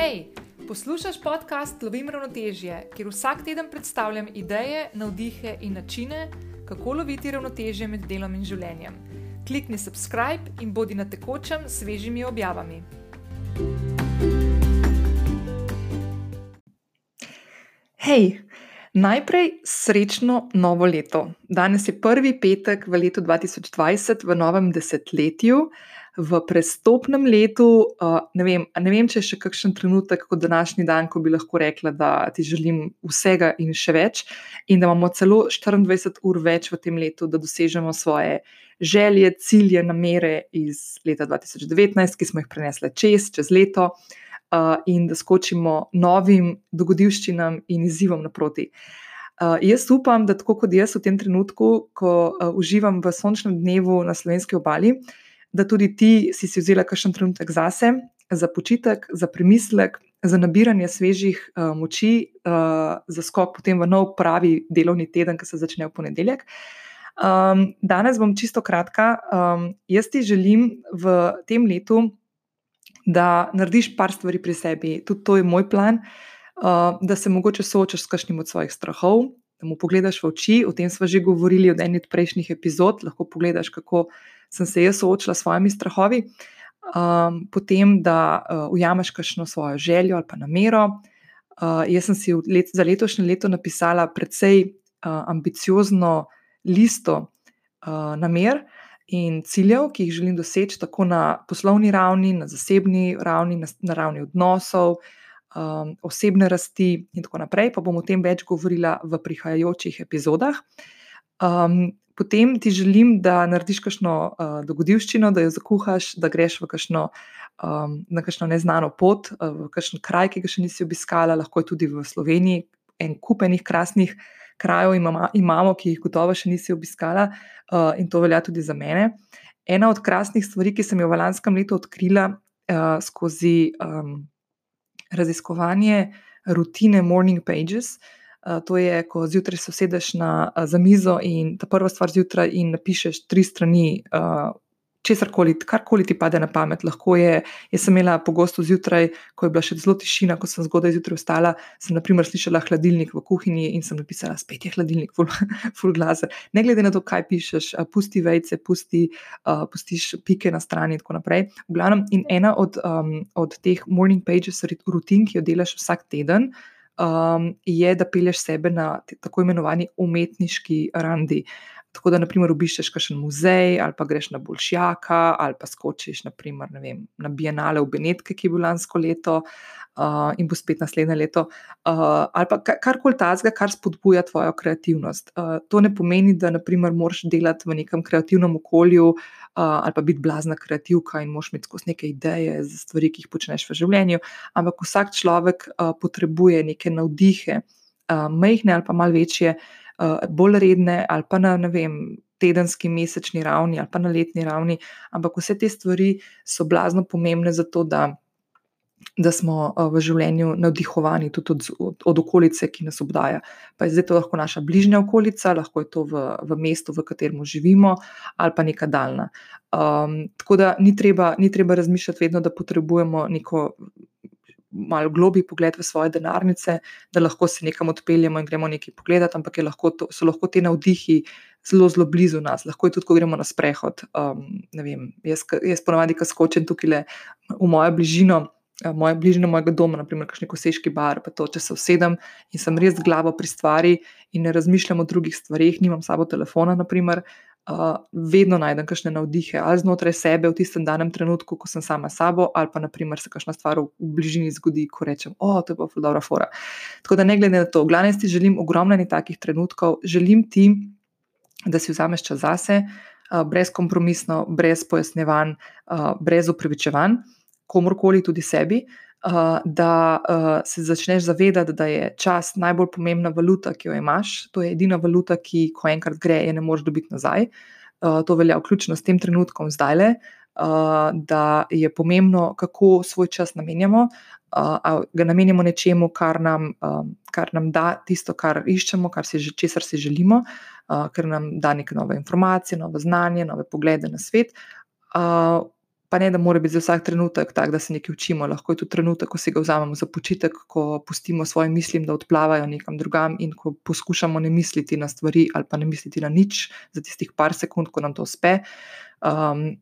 Hej, poslušaj podcast Lovim ravnotežje, kjer vsak teden predstavljam ideje, navdihe in načine, kako loviti ravnotežje med delom in življenjem. Klikni subscribe in bodi na tekočem s svežimi objavami. Hej, najprej srečno novo leto. Danes je prvi petek v letu 2020, v novem desetletju v prestopnem letu, ne, vem, ne vem, če je še kakšen trenutek kot današnji dan, ko bi lahko rekla, da ti želim vsega in še več, in da imamo celo 24 ur več v tem letu, da dosežemo svoje želje, cilje, namere iz leta 2019, ki smo jih prenesli čez, čez leto, uh, in da skočimo novim dogodivščinam in izzivom naproti. Uh, jaz upam, da tako kot jaz v tem trenutku, ko uh, uživam v sončnem dnevu na slovenski obali, uh, da tudi ti si, si vzela kakšen trenutek zase, za počitek, za premislek, za nabiranje svežih uh, moči, uh, za skok potem v nov pravi delovni teden, ki se začne v ponedeljek. Um, danes bom čisto kratka. Um, jaz ti želim v tem letu, da narediš par stvari pri sebi, tudi to je moj plan, uh, da se mogoče soočaš s kakšnim od svojih strahov, da mu pogledaš v oči. O tem smo že govorili v eni od prejšnjih epizod, lahko pogledaš, kako sem se jaz soočila s svojimi strahovi, um, potem da uh, ujameš kakšno svojo željo ali pa namero. Uh, jaz sem si let, za letošnje leto napisala precej uh, ambiciozno listo uh, namer in ciljev, ki jih želim doseči tako na poslovni ravni, na zasebni ravni, na, na ravni odnosov. Um, osebne rasti, in tako naprej, pa bom o tem več govorila v prihajajočih epizodah. Um, potem ti želim, da narediš kakšno uh, dogodivščino, da jo zakuhaš, da greš v kakšno, um, na kakšno neznano pot, uh, v kakšen kraj, ki ga še nisi obiskala, lahko je tudi v Sloveniji, en kupenih krasnih krajev imamo, imamo, ki jih gotovo še nisi obiskala uh, in to velja tudi za mene. Ena od krasnih stvari, ki sem jo v lanskem letu odkrila uh, skozi um, raziskovanje rutine Morning Pages, uh, to je, ko zjutraj se usedeš na uh, mizo in ta prva stvar zjutraj in napišeš tri strani. Uh, Česar koli, karkoli ti pade na pamet, lahko je. Jaz sem imela pogosto zjutraj, ko je bila še zelo tišina, ko sem zgodaj zjutraj vstala, sem naprimer slišala hladilnik v kuhinji in sem napisala, spet je hladilnik, full, full glaser. Ne glede na to, kaj pišeš, pusti vejce, pusti, uh, pustiš pike na strani in tako naprej. V glavnem, in ena od, um, od teh morning pages, rutin, ki jo delaš vsak teden, um, je, da pelješ sebe na tako imenovani umetniški randi. Tako da, naprimer, obiščeš kakšen muzej, ali pa greš na Bolšjaka, ali pa skočiš naprimer, vem, na Bienale v Benetke, ki je bilo lansko leto, uh, in bo spet naslednje leto, uh, ali pa karkoli tazga, kar spodbuja tvojo kreativnost. Uh, to ne pomeni, da naprimer, moraš delati v nekem kreativnem okolju, uh, ali pa biti blazna kreativka in moš imeti skozi neke ideje za stvari, ki jih počneš v življenju. Ampak vsak človek uh, potrebuje neke navdihe, uh, majhne ali pa malce večje bolj redne, ali pa na vem, tedenski, mesečni ravni, ali pa na letni ravni. Ampak vse te stvari so blazno pomembne za to, da, da smo uh, v življenju navdihovani tudi od, od, od okolice, ki nas obdaja. Pa je zdaj to lahko naša bližnja okolica, lahko je to v, v mestu, v katerem živimo, ali pa neka daljna. Um, tako da ni treba, ni treba razmišljati vedno, da potrebujemo neko malo globi pogled v svoje denarnice, da lahko se nekam odpeljemo in gremo nekaj pogledati, ampak lahko to, so lahko te navdihi zelo, zelo blizu nas. Lahko je tudi, ko gremo na sprehod. Um, vem, jaz, jaz ponovadi, ko skočim tukaj le v mojo bližino. Moja bližina mojega doma, naprimer, kakšen koseški bar, pa to, če se usedem in sem res glavo pri stvari in ne razmišljam o drugih stvarih, nimam sabo telefona, naprimer, uh, vedno najdem kakšne navdihe ali znotraj sebe v tistem danem trenutku, ko sem sama sabo, ali pa naprimer, se kakšna stvar v, v bližini zgodi, ko rečem, o, oh, to je pa zelo dobra fora. Tako da ne glede na to, v glavnem ti želim ogromno takih trenutkov, želim ti, da si vzameš čas zase, uh, brezkompromisno, brez pojasnevanj, uh, brez upravičevanj, komorkoli tudi sebi. Uh, da uh, se začneš zavedati, da je čas najbolj pomembna valuta, ki jo imaš. To je edina valuta, ki, ko enkrat gre, je ne moreš dobiti nazaj. Uh, to velja vključno s tem trenutkom zdaj le. Uh, da je pomembno, kako svoj čas namenjamo, uh, ga namenjamo nečemu, kar nam, uh, kar nam da tisto, kar iščemo, kar si, česar si želimo, uh, ker nam da neke nove informacije, nove znanje, nove poglede na svet. Pa ne, da mora biti za vsak trenutek tak, da se nekaj učimo, lahko je tudi trenutek, ko si ga vzamemo za počitek, ko pustimo svoje mislim, da odplavajo nekam drugam in ko poskušamo ne misliti na stvari ali pa ne misliti na nič za tistih par sekund, ko nam to uspe. Um,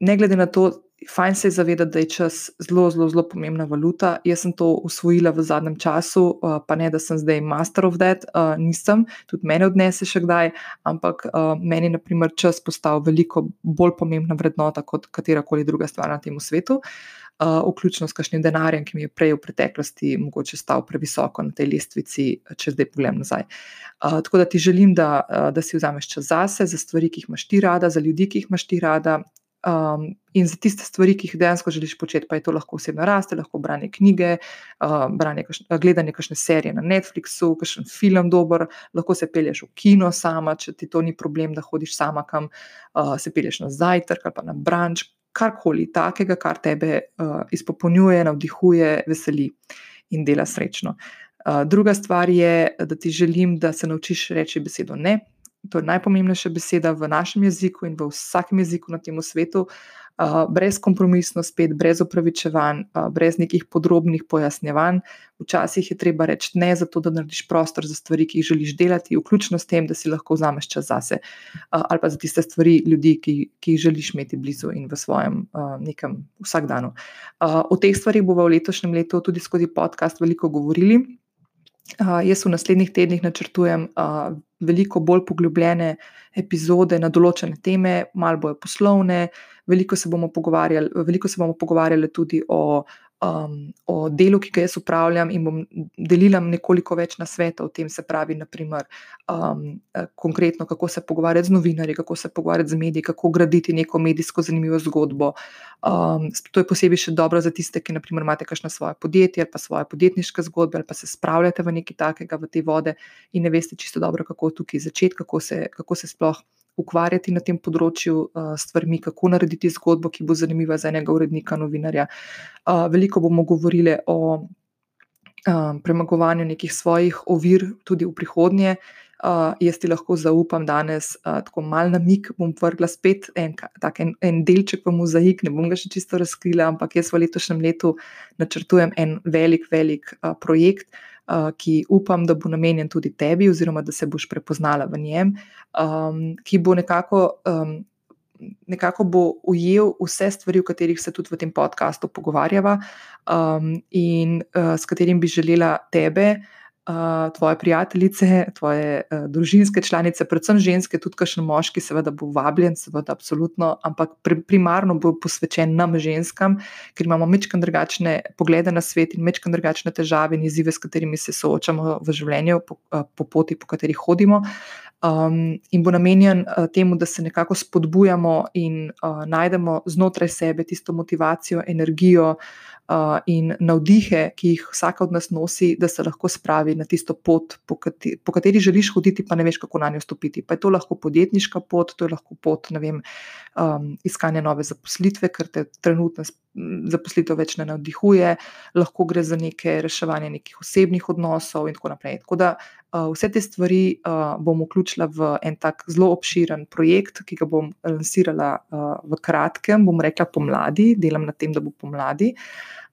ne glede na to, fajn se je zavedati, da je čas zelo, zelo, zelo pomembna valuta. Jaz sem to usvojila v zadnjem času, uh, pa ne, da sem zdaj master of that, uh, nisem, tudi mene odnese še kdaj, ampak uh, meni je naprimer čas postal veliko bolj pomembna vrednota kot katerakoli druga stvar na tem svetu. Uh, vključno s kakšnim denarjem, ki mi je prej v preteklosti mogoče stal previsoko na tej lestvici, če zdaj pogledam nazaj. Uh, tako da ti želim, da, da si vzameš čas zase, za stvari, ki jih imaš ti rada, za ljudi, ki jih imaš ti rada, Um, in za tiste stvari, ki jih dejansko želiš početi, pa je to lahko osebna rast, lahko branje knjige, uh, branje, kašne, gledanje kakšne serije na Netflixu, kakšen film dober, lahko se pelješ v kino sama, če ti to ni problem, da hodiš sama kam, uh, se pelješ na zajtrk ali pa na branč, karkoli takega, kar tebe uh, izpopolnjuje, navdihuje, veseli in dela srečno. Uh, druga stvar je, da ti želim, da se naučiš reči besedo ne. To je najpomembnejša beseda v našem jeziku in v vsakem jeziku na tem svetu, uh, brez kompromisno, spet brez upravičevanj, uh, brez nekih podrobnih pojasnjevanj. Včasih je treba reči ne, zato da narediš prostor za stvari, ki jih želiš delati, vključno s tem, da si lahko vzameš čas zase, uh, ali pa za tiste stvari, ljudi, ki, ki jih želiš imeti blizu in v svojem nekem vsakdanu. O teh stvarih bomo v letošnjem letu tudi skozi podcast veliko govorili. Uh, jaz v naslednjih tednih načrtujem uh, veliko bolj poglobljene epizode na določene teme, malo bojo poslovne, veliko se bomo pogovarjali, veliko se bomo pogovarjali tudi o um, o delu, ki ga jaz upravljam, in bom delila nekoliko več na svet o tem, se pravi, naprimer, um, konkretno, kako se pogovarjati z novinarji, kako se pogovarjati z mediji, kako graditi neko medijsko zanimivo zgodbo. Um, to je posebej še dobro za tiste, ki naprimer, imate kakšno svoje podjetje ali pa svoje podjetniške zgodbe, ali pa se spravljate v nekaj takega, v te vode in ne veste čisto dobro, kako tukaj začeti, kako se, kako se sploh ukvarjati na tem področju uh, stvarmi, kako narediti zgodbo, ki bo zanimiva za enega urednika, novinarja. Uh, veliko bomo govorili o uh, premagovanju nekih svojih ovir tudi v prihodnje. Uh, jaz ti lahko zaupam danes, uh, tako malo na mik bom vrgla spet en, tak, en, en delček v mozaik, ne bom ga še čisto razkrila, ampak jaz v letošnjem letu načrtujem en velik, velik uh, projekt, uh, ki upam, da bo namenjen tudi tebi, oziroma da se boš prepoznala v njem, um, ki bo nekako. Um, Nekako bo ujel vse stvari, o katerih se tudi v tem podkastu pogovarjava, um, in uh, s katerim bi želela tebe, uh, tvoje prijateljice, tvoje uh, družinske članice, predvsem ženske, tudi kakšen moški, seveda bo vabljen, seveda, absolutno, ampak pri, primarno bo posvečen nam, ženskam, ker imamo mečkam drugačne poglede na svet in mečkam drugačne težave in izzive, s katerimi se soočamo v življenju, po, uh, po poti, po kateri hodimo. Um, in bo namenjen uh, temu, da se nekako spodbujamo in uh, najdemo znotraj sebe tisto motivacijo, energijo, uh, in navdihe, ki jih vsak od nas nosi, da se lahko spravi na tisto pot, po kateri, po kateri želiš hoditi, pa ne veš, kako na njo stopiti. Pa je to lahko podjetniška pot, to je lahko pot vem, um, iskanja nove zaposlitve, ker te trenutno zaposlitev več ne navdihuje, lahko gre za neke reševanje nekih osebnih odnosov in tako naprej. Tako da vse te stvari uh, bom vključila v en tak zelo obširen projekt, ki ga bom lansirala uh, v kratkem, bom rekla pomladi, delam na tem, da bo pomladi.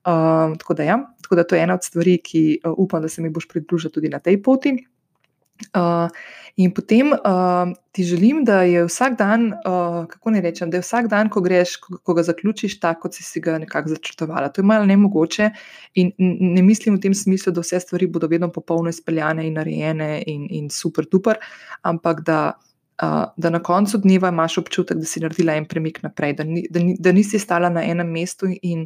Tako, da, ja. tako da to je ena od stvari, ki upam, da se mi boš pridružila tudi na tej poti. Uh, in potem uh, ti želim, da je vsak dan, uh, kako ne rečem, da je vsak dan, ko greš, ko, ko ga zaključiš, tako kot si, si ga nekako začrtovala. To je malo nemogoče in ne mislim v tem smislu, da vse stvari bodo vedno popolno izpeljane in narejene in, in super, super, ampak da. Uh, da na koncu dneva imaš občutek, da si naredila en premik naprej, da, ni, da, ni, da nisi stala na enem mestu in,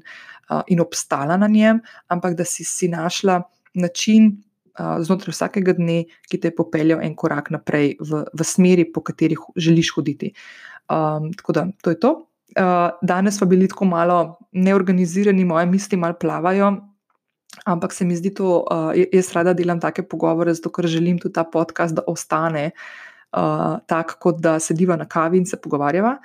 uh, in obstala na njem, ampak da si, si našla način, znotraj vsakega dne, ki te je popeljal en korak naprej v, v smeri, po kateri želiš hoditi. Um, tako da to je to. Uh, danes pa bili tako malo neorganizirani, moje misli malo plavajo. Ampak se mi zdi to, uh, jaz rada delam take pogovore, zato ker želim tudi ta podcast, da ostane uh, tak, kot da sediva na kavi in se pogovarjava.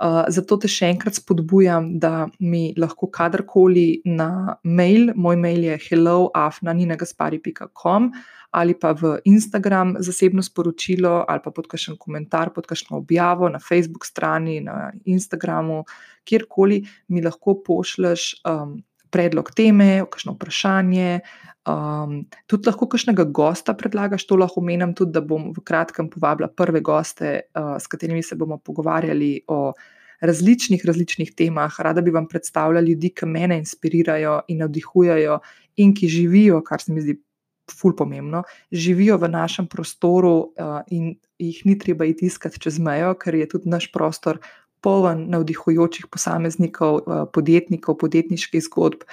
Uh, zato te še enkrat spodbujam, da mi lahko kadarkoli na mail, moj mail je helloafnaninaгаspari.com ali pa v Instagram zasebno sporočilo ali pa pod kakšen komentar, pod kakšno objavo na Facebook strani, na Instagramu, kjerkoli mi lahko pošleš um, predlog teme, kakšno vprašanje. Um, tudi lahko kakšnega gosta predlagaš, to lahko menim tudi, da bom v kratkem povabila prve goste, uh, s katerimi se bomo pogovarjali o različnih, različnih temah. Rada bi vam predstavljala ljudi, ki me inspirirajo in navdihujejo in ki živijo, kar se mi zdi ful pomembno, živijo v našem prostoru uh, in jih ni treba iti iskati čez mejo, ker je tudi naš prostor poln navdihujočih posameznikov, uh, podjetnikov, podjetniških zgodb,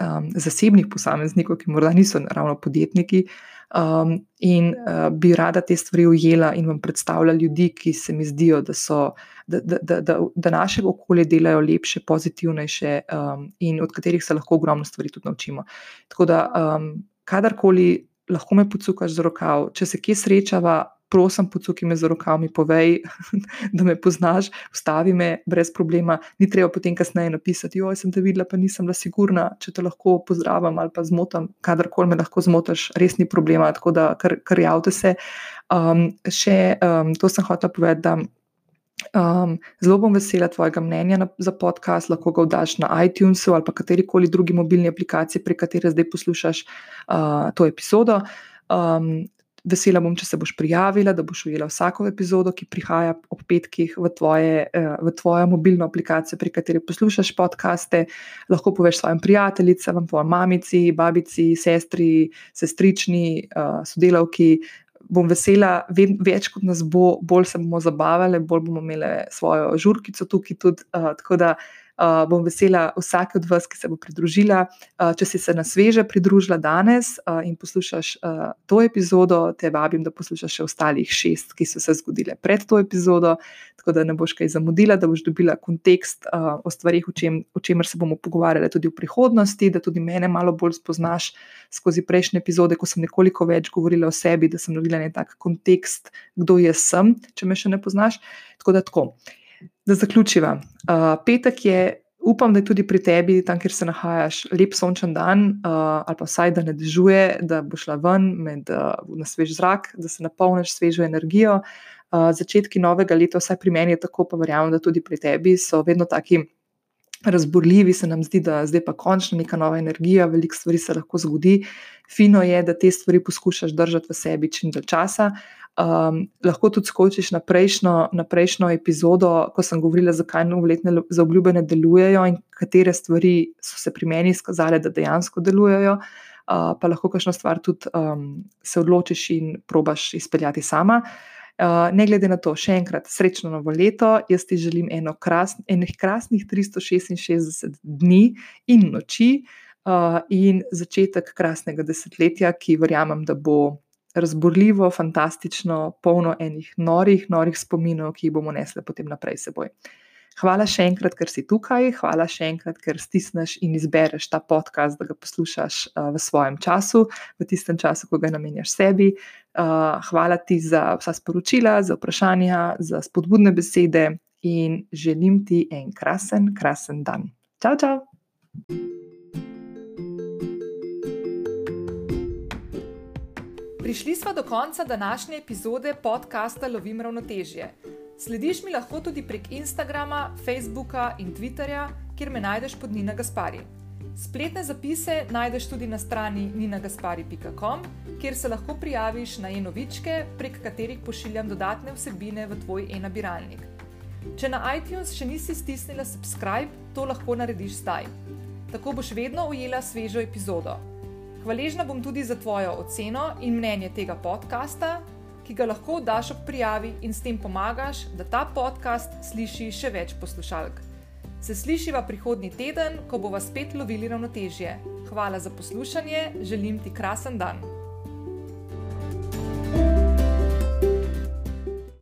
um, zasebnih posameznikov, ki morda niso ravno podjetniki. Um, in uh, bi rada te stvari ujela in vam predstavljala ljudi, ki se mi zdijo, da, so, da, da, da, da, da naše okolje delajo lepše, pozitivnejše um, in od katerih se lahko ogromno stvari tudi naučimo. Tako da, um, kadarkoli lahko me pocukaš za rokav, če se kje srečava, prosim, pocuki me za rokav, mi povej, da me poznaš, ustavi me brez problema. Ni treba potem kasneje napisati, oj, sem te videla, pa nisem bila sigurna, če te lahko pozdravim ali pa zmotam, kadarkoli me lahko zmotaš, res ni problema, tako da kar, kar javite se. Um, še um, to sem hotela povedati. Um, zelo bom vesela tvojega mnenja na, za podcast, lahko ga vdaš na iTunesu ali pa kateri koli drugi mobilni aplikaciji, prek katere zdaj poslušaš uh, to epizodo. Um, Vesela bom, če se boš prijavila, da boš ujela vsako epizodo, ki prihaja ob petkih v, tvoje, eh, v tvojo mobilno aplikacijo, pri kateri poslušaš podkaste. Lahko poveš svojim prijateljicam, tvojim mamici, babici, sestri, sestrični, eh, sodelavki. Bom vesela, več kot nas bo, bolj se bomo zabavali, bolj bomo imeli svojo žurkico tukaj. Tudi, uh, tako da uh, Uh, bom vesela vsake od vas, ki se bo pridružila. Uh, če si se na sveže pridružila danes uh, in poslušaš uh, to epizodo, te vabim, da poslušaš še ostalih šest, ki so se zgodile pred to epizodo, tako da ne boš kaj zamudila, da boš dobila kontekst uh, o stvarih, o, čem, o čemer se bomo pogovarjali tudi v prihodnosti, da tudi mene malo bolj spoznaš skozi prejšnje epizode, ko sem nekoliko več govorila o sebi, da sem naredila en tak kontekst, kdo jaz sem, če me še ne poznaš. Tako da tako. Da zaključiva. Uh, petek je, upam, da je tudi pri tebi, tam, kjer se nahajaš, lep sončen dan, uh, ali pa vsaj da ne dežuje, da boš šla ven med, uh, na svež zrak, da se napolniš svežo energijo. Uh, začetki novega leta, vsaj pri meni je tako, pa verjamem, da tudi pri tebi so vedno taki. Razborljivi se nam zdi, da zdaj pa končno neka nova energija, veliko stvari se lahko zgodi. Fino je, da te stvari poskušaš držati v sebi čim dalj časa, Um, lahko tudi skočiš na prejšnjo, na prejšnjo epizodo, ko sem govorila, zakaj novoletne zaobljube delujejo in katere stvari so se pri meni izkazale, da dejansko delujejo. Uh, pa lahko kakšno stvar tudi um, se odločiš in probaš izpeljati sama. Uh, ne glede na to, še enkrat, srečno novo leto. Jaz ti želim eno kras, enih krasnih 366 dni in noči uh, in začetek krasnega desetletja, ki verjamem, da bo razborljivo, fantastično, polno enih norih, norih spominov, ki jih bomo nesli potem naprej seboj. Hvala še enkrat, ker si tukaj, hvala še enkrat, ker stisneš in izbereš ta podcast, da ga poslušaš uh, v svojem času, v tistem času, ko ga namenjaš sebi. Uh, hvala ti za vsa sporočila, za vprašanja, za spodbudne besede in želim ti en krasen, krasen dan. Čau, čau! Prišli smo do konca današnje epizode podcasta Lovim ravnotežje. Slediš mi lahko tudi prek Instagrama, Facebooka in Twitterja, kjer me najdeš pod Nina Gaspari. Spletne zapise najdeš tudi na strani ninagaspari.com, kjer se lahko prijaviš na e-novičke, prek katerih pošiljam dodatne vsebine v tvoj e-nabiralnik. Če na iTunes še nisi stisnila subscribe, to lahko narediš zdaj. Tako boš vedno ujela svežo epizodo. Hvaležna bom tudi za tvojo oceno in mnenje tega podcasta, ki ga lahko daš ob prijavi in s tem pomagaš, da ta podcast sliši še več poslušalk. Se slišiva prihodnji teden, ko bomo spet lovili ravnotežje. Hvala za poslušanje, želim ti krasen dan.